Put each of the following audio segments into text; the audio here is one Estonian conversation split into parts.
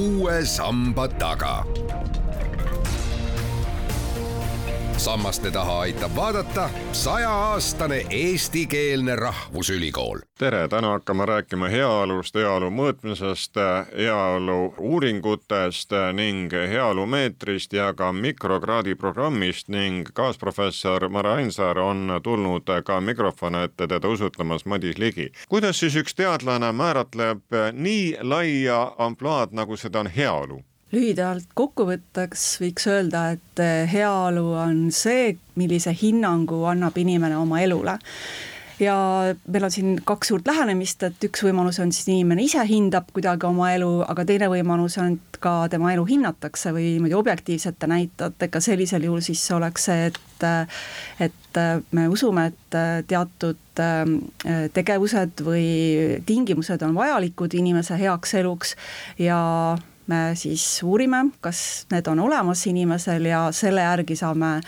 uue samba taga. Sammaste taha aitab vaadata sajaaastane eestikeelne rahvusülikool. tere, täna hakkame rääkima heaolust, heaolu mõõtmisest, heaolu uuringutest ning heaolumeetrist ja ka mikrokraadi programmist ning kaasprofessor Mare Ainsaar on tulnud ka mikrofoni ette teda usutlemas Madis Ligi. kuidas siis üks teadlane määratleb nii laia ampluaad, nagu seda on heaolu? Lühidalt kokkuvõtteks võiks öelda, et heaolu on see, millise hinnangu annab inimene oma elule. Ja meil on siin kaks suurt lähenemist, et üks võimalus on siis inimene ise hindab kuidagi oma elu, aga teine võimalus on, et ka tema elu hinnatakse või niimoodi objektiivsete näitajatega, sellisel juhul siis oleks see, et et me usume, et teatud tegevused või tingimused on vajalikud inimese heaks eluks ja me siis uurime, kas need on olemas inimesel ja selle järgi saame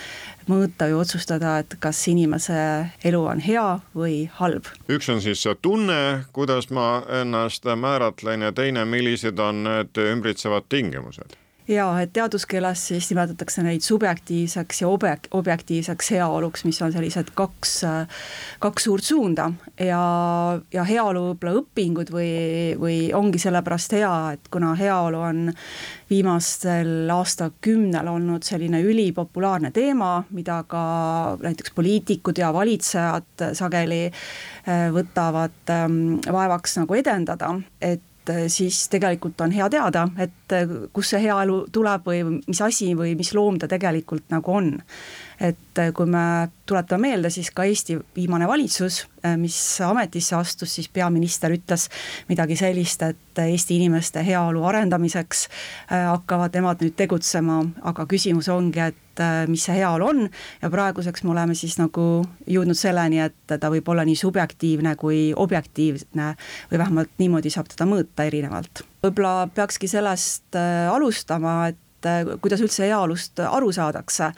mõõta või otsustada, et kas inimese elu on hea või halb. üks on siis see tunne, kuidas ma ennast määratlen ja teine, millised on need ümbritsevad tingimused jaa, et teaduskeeles siis nimetatakse neid subjektiivseks ja objek-, objektiivseks heaoluks, mis on sellised kaks, kaks suurt suunda. Ja, ja heaolu võib-olla õpingud või, või ongi sellepärast hea, et kuna heaolu on viimastel aastakümnel olnud selline ülipopulaarne teema, mida ka näiteks poliitikud ja valitsejad sageli eh, võtavad ehm, vaevaks nagu edendada, et siis tegelikult on hea teada, et kust see hea elu tuleb või mis asi või mis loom ta tegelikult nagu on. Et äh, kui me tuletame meelde, siis ka Eesti viimane valitsus, äh, mis ametisse astus, siis peaminister ütles midagi sellist, et Eesti inimeste heaolu arendamiseks äh, hakkavad nemad nüüd tegutsema, aga küsimus ongi, et mis see heaolu on ja praeguseks me oleme siis nagu jõudnud selleni, et ta võib olla nii subjektiivne kui objektiivne või vähemalt niimoodi saab teda mõõta erinevalt. võib-olla peakski sellest alustama, et kuidas üldse heaolust aru saadakse.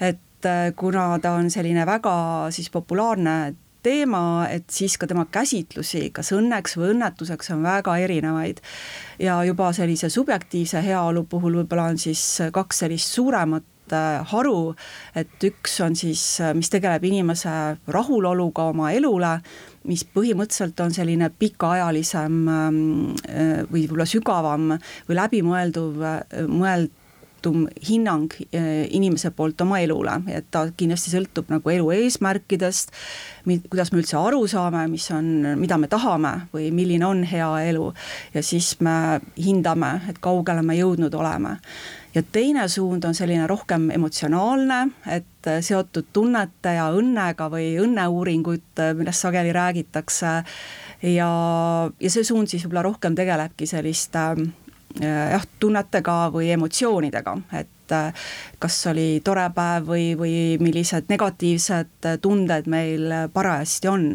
et et äh, kuna ta on selline väga siis populaarne teema, et siis ka tema käsitlusi, kas õnneks või õnnetuseks, on väga erinevaid. ja juba sellise subjektiivse heaolu puhul võib-olla on siis kaks sellist suuremat äh, haru, et üks on siis, äh, mis tegeleb inimese rahuloluga oma elule, mis põhimõtteliselt on selline pikaajalisem ähm, või võib-olla sügavam või läbimõelduv, mõeld-, mõttetum hinnang eh, inimese poolt oma elule, et ta kindlasti sõltub nagu elu eesmärkidest, kuidas me üldse aru saame, mis on, mida me tahame või milline on hea elu ja siis me hindame, et kaugele me jõudnud oleme ja teine suund on selline rohkem emotsionaalne, et seotud tunnete ja õnnega või õnneuuringut, millest sageli räägitakse. ja, ja see suund siis võib-olla rohkem tegelebki selliste jah, tunnetega või emotsioonidega, et äh, kas oli tore päev või, või millised negatiivsed tunded meil parajasti on.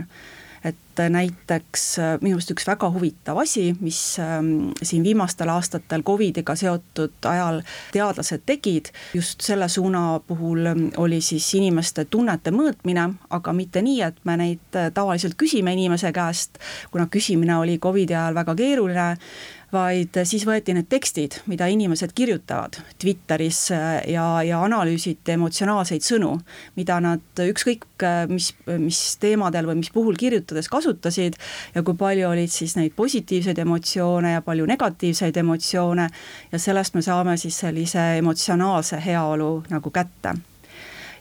Et näiteks äh, minu arust üks väga huvitav asi, mis ähm, siin viimastel aastatel Covidiga seotud ajal teadlased tegid, just selle suuna puhul ähm, oli siis inimeste tunnete mõõtmine, aga mitte nii, et me neid tavaliselt küsime inimese käest, kuna küsimine oli Covidi ajal väga keeruline, vaid siis võeti need tekstid, mida inimesed kirjutavad Twitteris äh, ja, ja analüüsiti emotsionaalseid sõnu, mida nad ükskõik äh, mis, mis teemadel või mis puhul kirjutades kasutasid ja kui palju olid siis neid positiivseid emotsioone ja palju negatiivseid emotsioone. Ja sellest me saame siis sellise emotsionaalse heaolu nagu kätte.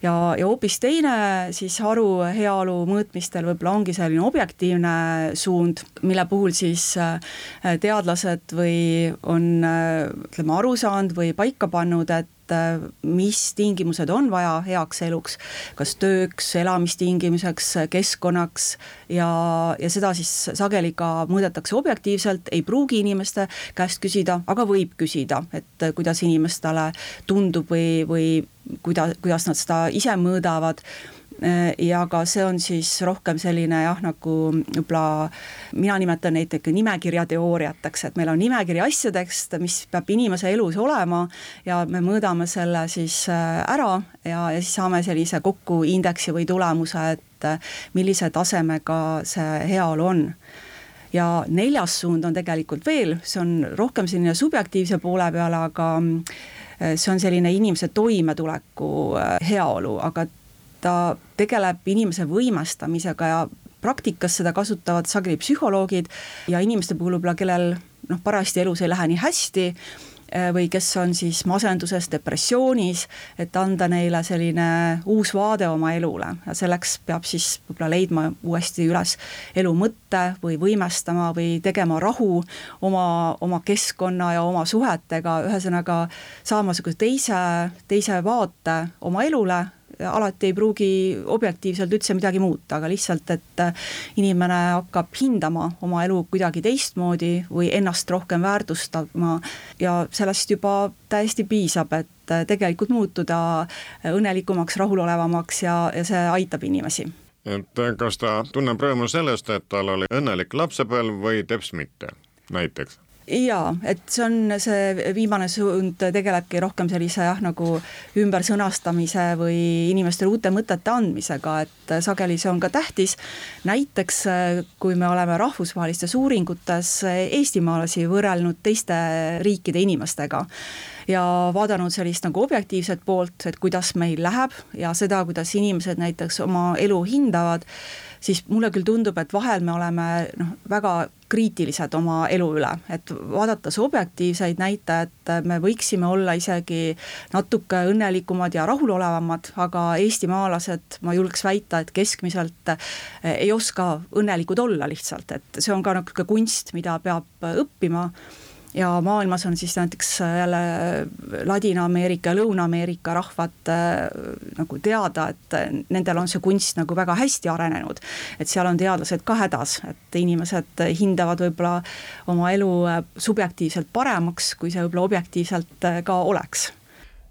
Ja, ja hoopis teine siis haru heaolu mõõtmistel võib-olla ongi selline objektiivne suund, mille puhul siis äh, teadlased või on äh, ütleme, aru saanud või paika pannud, et äh, mis tingimused on vaja heaks eluks, kas tööks, elamistingimuseks, keskkonnaks ja, ja seda siis sageli ka mõõdetakse objektiivselt, ei pruugi inimeste käest küsida, aga võib küsida, et kuidas inimestele tundub või, või kuida-, kuidas nad seda ise mõõdavad ja ka see on siis rohkem selline jah, nagu võib-olla mina nimetan neid ikka nimekirjateooriateks, et meil on nimekiri asjadest, mis peab inimese elus olema ja me mõõdame selle siis äh, ära ja, ja siis saame sellise kokku indeksi või tulemuse, et äh, millise tasemega see heaolu on. Ja neljas suund on tegelikult veel, see on rohkem selline subjektiivse poole peale, aga äh, see on selline inimese toimetuleku äh, heaolu, aga ta tegeleb inimese võimestamisega ja praktikas seda kasutavad sageli psühholoogid ja inimeste puhul võib-olla, kellel noh, parajasti elus ei lähe nii hästi Äh, või kes on siis masenduses, depressioonis, et anda neile selline uus vaade oma elule. Ja selleks peab siis võib-olla leidma uuesti üles elu mõtte või võimestama või tegema rahu oma, oma keskkonna ja oma suhetega, ühesõnaga saama niisuguse teise, teise vaate oma elule alati ei pruugi objektiivselt üldse midagi muuta, aga lihtsalt, et äh, inimene hakkab hindama oma elu kuidagi teistmoodi või ennast rohkem väärtustama ja sellest juba täiesti piisab, et äh, tegelikult muutuda õnnelikumaks, rahulolevamaks ja, ja see aitab inimesi et äh, kas ta tunneb rõõmu sellest, et tal oli õnnelik lapsepõlv või teps mitte, näiteks? Jaa, et see on, see viimane suund tegelebki rohkem sellise jah, nagu ümbersõnastamise või inimestele uute mõtete andmisega, et sageli see on ka tähtis. näiteks kui me oleme rahvusvahelistes uuringutes eestimaalasi võrrelnud teiste riikide inimestega ja vaadanud sellist nagu objektiivset poolt, et kuidas meil läheb ja seda, kuidas inimesed näiteks oma elu hindavad siis mulle küll tundub, et vahel me oleme noh, väga kriitilised oma elu üle, et vaadates objektiivseid näitajaid, me võiksime olla isegi natuke õnnelikumad ja rahulolevamad, aga eestimaalased, ma julgeks väita, et keskmiselt ei oska õnnelikud olla lihtsalt, et see on ka natuke kunst, mida peab õppima ja maailmas on siis näiteks äh, jälle Ladina-Ameerika ja Lõuna-Ameerika rahvad äh, nagu teada, et äh, nendel on see kunst nagu väga hästi arenenud. et seal on teadlased ka hädas, et inimesed hindavad võib-olla oma elu subjektiivselt paremaks, kui see võib-olla objektiivselt ka oleks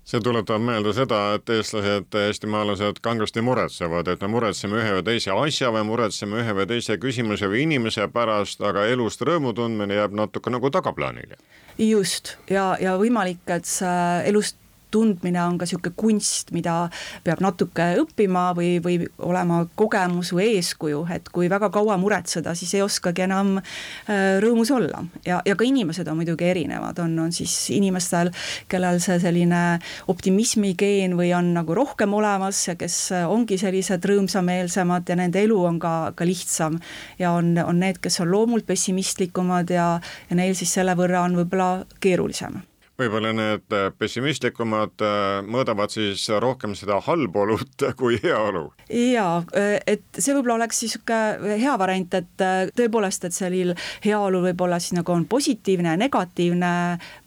see tuletab meelde seda, et eestlased, eestimaalased kangesti muretsevad, et me muretseme ühe või teise asja või muretseme ühe või teise küsimuse või inimese pärast, aga elust rõõmu tundmine jääb natuke nagu tagaplaanile. just, ja, ja võimalik, et see elust tundmine on ka niisugune kunst, mida peab natuke õppima või, või olema kogemus või eeskuju, et kui väga kaua muretseda, siis ei oskagi enam äh, rõõmus olla. ja, ja ka inimesed on muidugi erinevad, on, on siis inimestel, kellel see selline optimismigeen või on nagu rohkem olemas ja kes ongi sellised rõõmsameelsemad ja nende elu on ka, ka lihtsam. ja on, on need, kes on loomult pessimistlikumad ja, ja neil siis selle võrra on võib-olla keerulisem võib-olla need äh, pessimistlikumad äh, mõõdavad siis rohkem seda halbolu kui heaolu. jaa, äh, et see võib-olla oleks siis niisugune hea variant, et tõepoolest, et sellel heaolul võib-olla siis nagu on positiivne ja negatiivne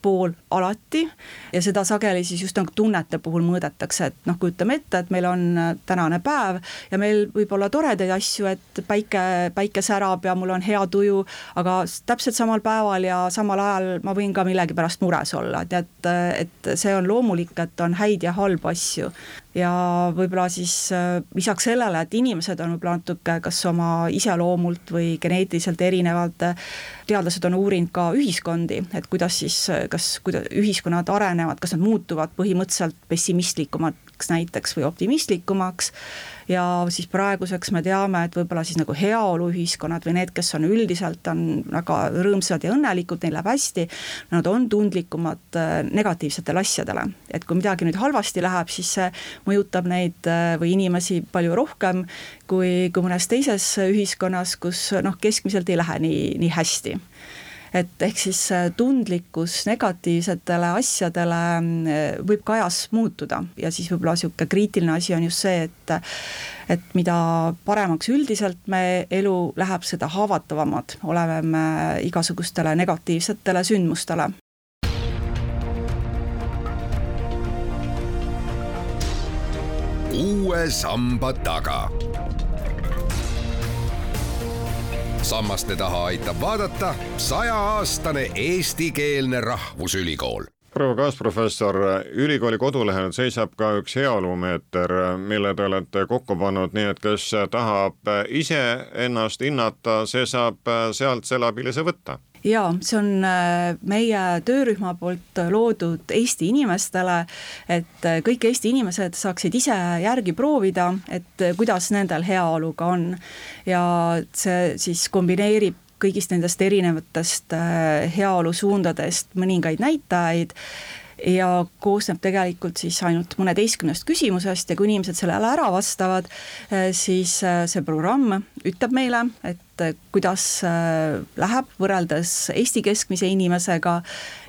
pool alati ja seda sageli siis just nagu tunnete puhul mõõdetakse, et noh, kujutame ette, et meil on tänane päev ja meil võib olla toredaid asju, et päike, päike särab ja mul on hea tuju, aga täpselt samal päeval ja samal ajal ma võin ka millegipärast mures olla, tead, et see on loomulik, et on häid ja halbu asju. ja võib-olla siis äh, lisaks sellele, et inimesed on võib-olla natuke kas oma iseloomult või geneetiliselt erinevad, teadlased on uurinud ka ühiskondi, et kuidas siis, kas, kuidas ühiskonnad arenevad, kas nad muutuvad põhimõtteliselt pessimistlikumaks näiteks või optimistlikumaks ja siis praeguseks me teame, et võib-olla siis nagu heaoluühiskonnad või need, kes on üldiselt, on väga rõõmsad ja õnnelikud, neil läheb hästi, nad on tundlikumad äh, negatiivsetele asjadele. et kui midagi nüüd halvasti läheb, siis see mõjutab neid äh, või inimesi palju rohkem kui, kui mõnes teises ühiskonnas, kus noh, keskmiselt ei lähe nii, nii hästi et ehk siis äh, tundlikkus negatiivsetele asjadele äh, võib ka ajas muutuda ja siis võib-olla niisugune kriitiline asi on just see, et et mida paremaks üldiselt me elu läheb, seda haavatavamad oleme me igasugustele negatiivsetele sündmustele. uue samba taga sammaste taha aitab vaadata sajaaastane eestikeelne rahvusülikool. Proua kaasprofessor, ülikooli kodulehel seisab ka üks heaolumeeter, mille te olete kokku pannud, nii et kes tahab ise ennast hinnata, see saab sealt selle abilise võtta jaa, see on äh, meie töörühma poolt loodud Eesti inimestele, et äh, kõik Eesti inimesed saaksid ise järgi proovida, et äh, kuidas nendel heaoluga on. ja see siis kombineerib kõigist nendest erinevatest heaolusuundadest mõningaid näitajaid ja koosneb tegelikult siis ainult mõneteistkümnest küsimusest ja kui inimesed sellele ära vastavad, siis see programm ütleb meile, et et kuidas äh, läheb võrreldes Eesti keskmise inimesega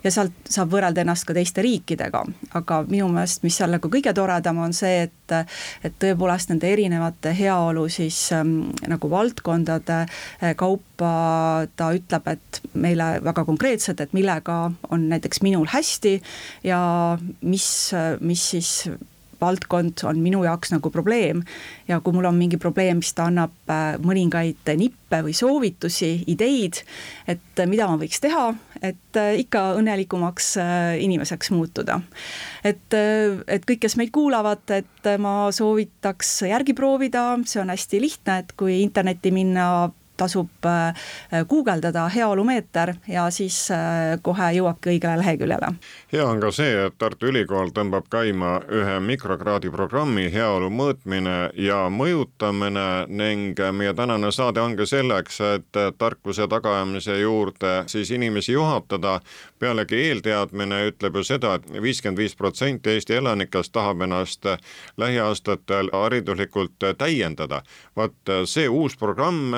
ja sealt saab võrrelda ennast ka teiste riikidega. aga minu meelest, mis seal nagu kõige toredam on see, et, et tõepoolest nende erinevate heaolu siis ähm, nagu valdkondade äh, kaupa ta ütleb, et meile väga konkreetselt, et millega on näiteks minul hästi ja mis, mis siis valdkond on minu jaoks nagu probleem ja kui mul on mingi probleem, siis ta annab äh, mõningaid nippe või soovitusi, ideid, et äh, mida ma võiks teha, et äh, ikka õnnelikumaks inimeseks muutuda. et, et kõik, kes meid kuulavad, et ma soovitaks järgi proovida, see on hästi lihtne, et kui internetti minna tasub äh, guugeldada heaolumeeter ja siis äh, kohe jõuabki õigele leheküljele. hea on ka see, et Tartu Ülikool tõmbab käima ühe mikrokraadi programmi heaolu mõõtmine ja mõjutamine ning meie tänane saade ongi selleks, et tarkuse tagaajamise juurde siis inimesi juhatada. pealegi eelteadmine ütleb ju seda et, et viiskümmend viis protsenti Eesti elanikest tahab ennast lähiaastatel hariduslikult täiendada. vaat see uus programm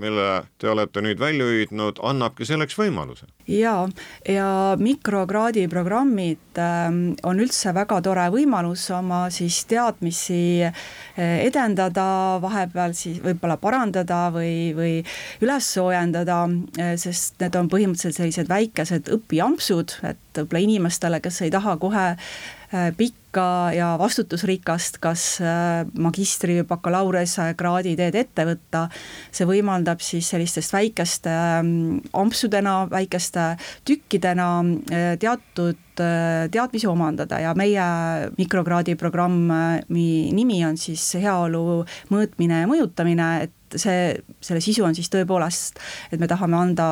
mille te olete nüüd välja hüüdnud, annabki selleks võimaluse. jaa, ja mikrokraadi programmid ähm, on üldse väga tore võimalus oma siis teadmisi äh, edendada, vahepeal siis võib-olla parandada või, või üles soojendada, äh, sest need on põhimõtteliselt sellised väikesed õpiampsud, et võib-olla inimestele, kes ei taha kohe Äh, pikka ja vastutusrikast, kas äh, magistri bakalaureusekraadi teed ette võtta. see võimaldab siis sellistest väikeste ähm, ampsudena, väikeste tükkidena äh, teatud teadmisi omandada ja meie mikrokraadi programmi nimi on siis heaolu mõõtmine ja mõjutamine, et see, selle sisu on siis tõepoolest, et me tahame anda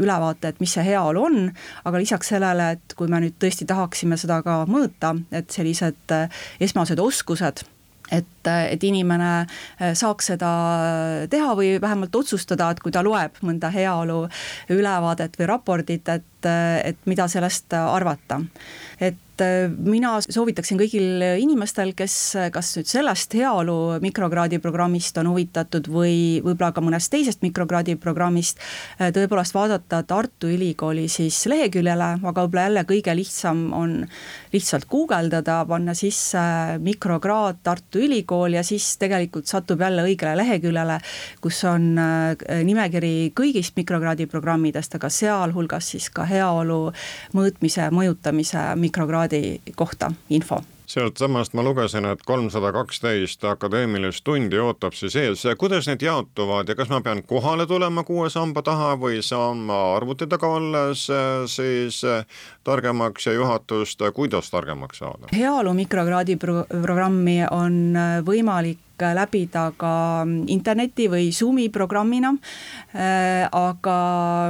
ülevaate, et mis see heaolu on, aga lisaks sellele, et kui me nüüd tõesti tahaksime seda ka mõõta, et sellised eh, esmased oskused et, et inimene saaks seda teha või vähemalt otsustada, et kui ta loeb mõnda heaolu ülevaadet või raportit, et, et mida sellest arvata. et et äh, mina soovitaksin kõigil inimestel, kes kas nüüd sellest heaolu mikrokraadi programmist on huvitatud või võib-olla ka mõnest teisest mikrokraadi programmist, äh, tõepoolest vaadata Tartu Ülikooli siis leheküljele, aga võib-olla jälle kõige lihtsam on lihtsalt guugeldada, panna sisse mikrokraad Tartu Ülikool ja siis tegelikult satub jälle õigele leheküljele, kus on äh, nimekiri kõigist mikrokraadi programmidest, aga sealhulgas siis ka heaolu mõõtmise, mõjutamise mikrokraadi kraadi kohta info sealtsamast ma lugesin, et kolmsada kaksteist akadeemilist tundi ootab siis ees, kuidas need jaotuvad ja kas ma pean kohale tulema kuue samba taha või saan ma arvuti taga olles äh, siis äh, targemaks ja juhatust, kuidas targemaks saada? heaolu mikrokraadi pro programmi on äh, võimalik läbida ka interneti või Zoomi programmina. Äh, aga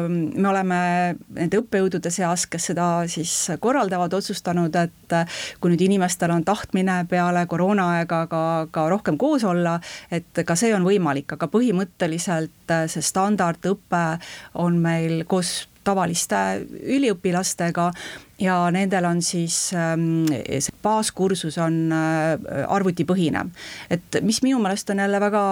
me oleme nende õppejõudude seas, kes seda siis korraldavad, otsustanud, et kui nüüd inimestel on tahtmine peale koroonaaega ka, ka rohkem koos olla, et ka see on võimalik, aga põhimõtteliselt see standardõpe on meil koos tavaliste üliõpilastega ja nendel on siis ähm, see baaskursus on äh, arvutipõhine. et mis minu meelest on jälle väga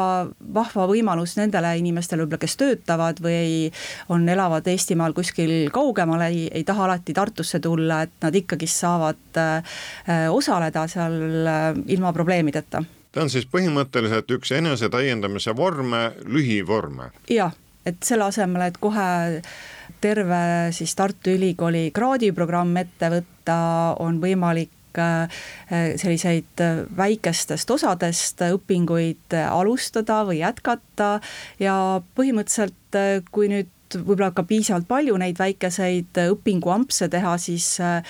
vahva võimalus nendele inimestele võib-olla, kes töötavad või on, elavad Eestimaal kuskil kaugemal, ei, ei taha alati Tartusse tulla, et nad ikkagist saavad äh, osaleda seal äh, ilma probleemideta ta on siis põhimõtteliselt üks enesetäiendamise vorme, lühivorme. jah, et selle asemel, et kohe terve siis Tartu Ülikooli kraadiprogramm ette võtta, on võimalik äh, selliseid väikestest osadest õpinguid alustada või jätkata. Ja põhimõtteliselt, äh, kui nüüd võib-olla ka piisavalt palju neid väikeseid õpinguampse teha, siis äh,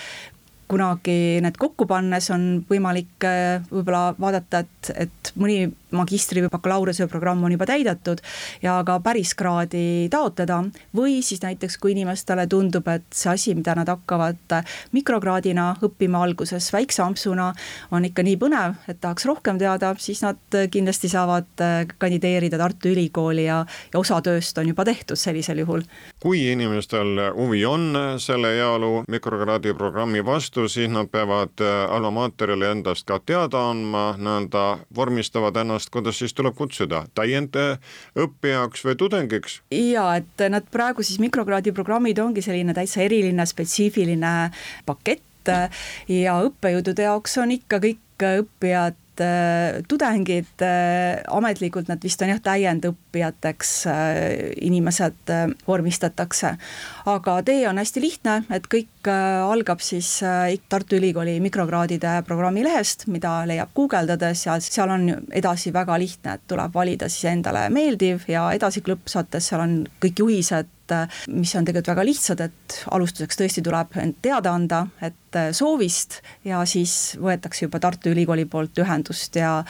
kunagi need kokku pannes on võimalik võib-olla vaadata, et, et mõni magistri- või bakalaureuse programm on juba täidetud ja ka päriskraadi taotleda. või siis näiteks, kui inimestele tundub, et see asi, mida nad hakkavad mikrokraadina õppima alguses väikse ampsuna, on ikka nii põnev, et tahaks rohkem teada, siis nad kindlasti saavad kandideerida Tartu Ülikooli ja, ja osa tööst on juba tehtud sellisel juhul. Kui inimestel huvi on selle heaolu mikrokraadi programmi vastu, siis nad peavad alma materjali endast ka teada andma, nõnda vormistavad ennast kuidas siis tuleb kutsuda, täiendõppijaks või tudengiks? jaa, et nad praegu siis mikrokraadi programmid ongi selline täitsa eriline spetsiifiline pakett ja õppejõudude jaoks on ikka kõik õppijad äh, tudengid äh,, ametlikult nad vist on jah, täiendõppijateks äh, inimesed vormistatakse. aga tee on hästi lihtne, et kõik algab siis Tartu Ülikooli mikrokraadide programmi lehest, mida leiab guugeldades ja seal on edasi väga lihtne, et tuleb valida siis endale meeldiv ja edasi klõpsates, seal on kõik juhised mis on tegelikult väga lihtsad, et alustuseks tõesti tuleb end teada anda, et soovist ja siis võetakse juba Tartu Ülikooli poolt ühendust ja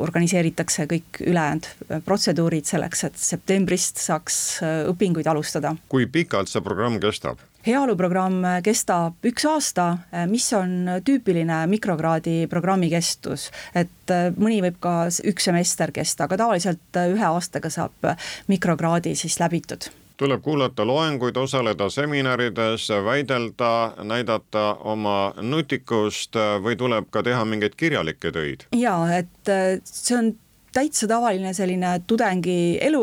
organiseeritakse kõik ülejäänud protseduurid selleks, et septembrist saaks õpinguid alustada. kui pikalt see programm kestab? heaoluprogramm kestab üks aasta, mis on tüüpiline mikrokraadi programmi kestus, et mõni võib ka üks semester kesta, aga tavaliselt ühe aastaga saab mikrokraadi siis läbitud tuleb kuulata loenguid, osaleda seminarides, väidelda, näidata oma nutikust või tuleb ka teha mingeid kirjalikke töid? jaa, et see on täitsa tavaline selline tudengi elu,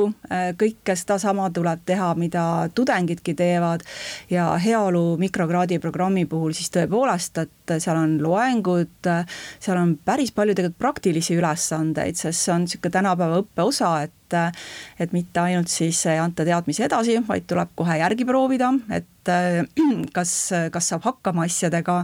kõike sedasama tuleb teha, mida tudengidki teevad ja heaolu mikrokraadi programmi puhul siis tõepoolest, et seal on loengud, seal on päris palju tegelikult praktilisi ülesandeid, sest see on niisugune tänapäeva õppe osa, et et mitte ainult siis ei anta teadmisi edasi, vaid tuleb kohe järgi proovida, et kas, kas saab hakkama asjadega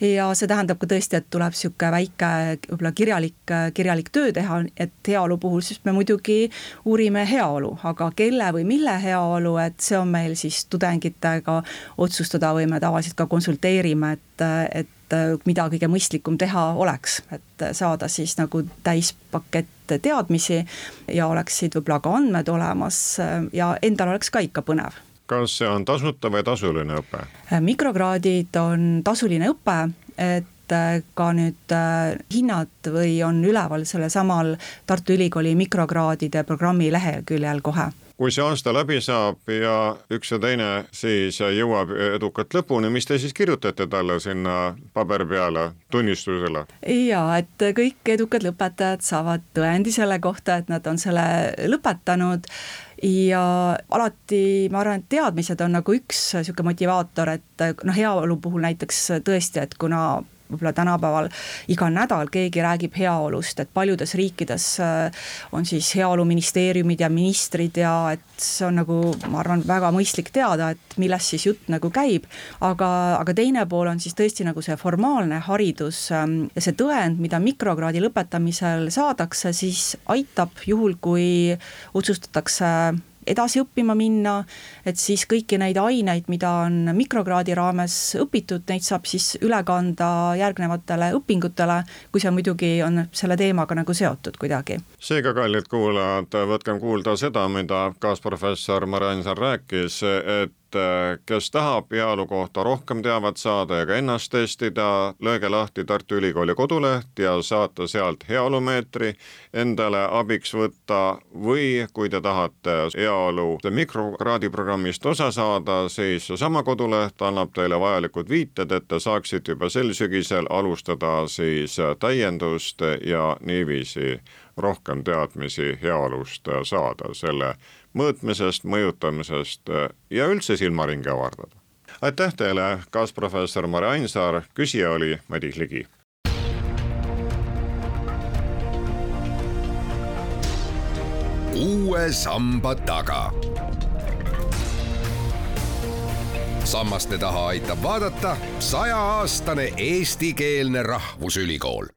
ja see tähendab ka tõesti, et tuleb niisugune väike võib-olla kirjalik, kirjalik töö teha, et heaolu puhul siis me muidugi uurime heaolu, aga kelle või mille heaolu, et see on meil siis tudengitega otsustada või me tavaliselt ka konsulteerime, et, et mida kõige mõistlikum teha oleks, et saada siis nagu täispakett teadmisi ja oleksid võib-olla ka andmed olemas ja endal oleks ka ikka põnev kas see on tasuta või tasuline õpe? mikrokraadid on tasuline õpe, et äh, ka nüüd äh, hinnad või on üleval sellesamal Tartu Ülikooli mikrokraadide programmi leheküljel kohe kui see aasta läbi saab ja üks ja teine siis jõuab edukalt lõpuni, mis te siis kirjutate talle sinna paberi peale tunnistusele? jaa, et kõik edukad lõpetajad saavad tõendi selle kohta, et nad on selle lõpetanud ja alati ma arvan, et teadmised on nagu üks niisugune motivaator, et noh, heaolu puhul näiteks tõesti, et kuna võib-olla tänapäeval iga nädal keegi räägib heaolust, et paljudes riikides äh, on siis heaoluministeeriumid ja ministrid ja et see on nagu, ma arvan, väga mõistlik teada, et millest siis jutt nagu käib. aga, aga teine pool on siis tõesti nagu see formaalne haridus ähm, ja see tõend, mida mikrokraadi lõpetamisel saadakse, siis aitab juhul, kui otsustatakse edasi õppima minna, et siis kõiki neid aineid, mida on mikrokraadi raames õpitud, neid saab siis üle kanda järgnevatele õpingutele, kui see muidugi on selle teemaga nagu seotud kuidagi. seega, kallid kuulajad, võtkem kuulda seda, mida kaasprofessor Mare Ansan rääkis, et et kes tahab heaolu kohta rohkem teavet saada ja ka ennast testida, lööge lahti Tartu Ülikooli koduleht ja saate sealt heaolumeetri endale abiks võtta või kui te tahate heaolu mikrokraadi programmist osa saada, siis seesama koduleht annab teile vajalikud viited, et te saaksite juba sel sügisel alustada siis täiendust ja niiviisi rohkem teadmisi heaolust saada selle mõõtmisest, mõjutamisest ja üldse silmaringi avardada. aitäh teile, kaasprofessor Mare Ainsaar, küsija oli Madis Ligi. uue samba taga. sammaste taha aitab vaadata sajaaastane eestikeelne rahvusülikool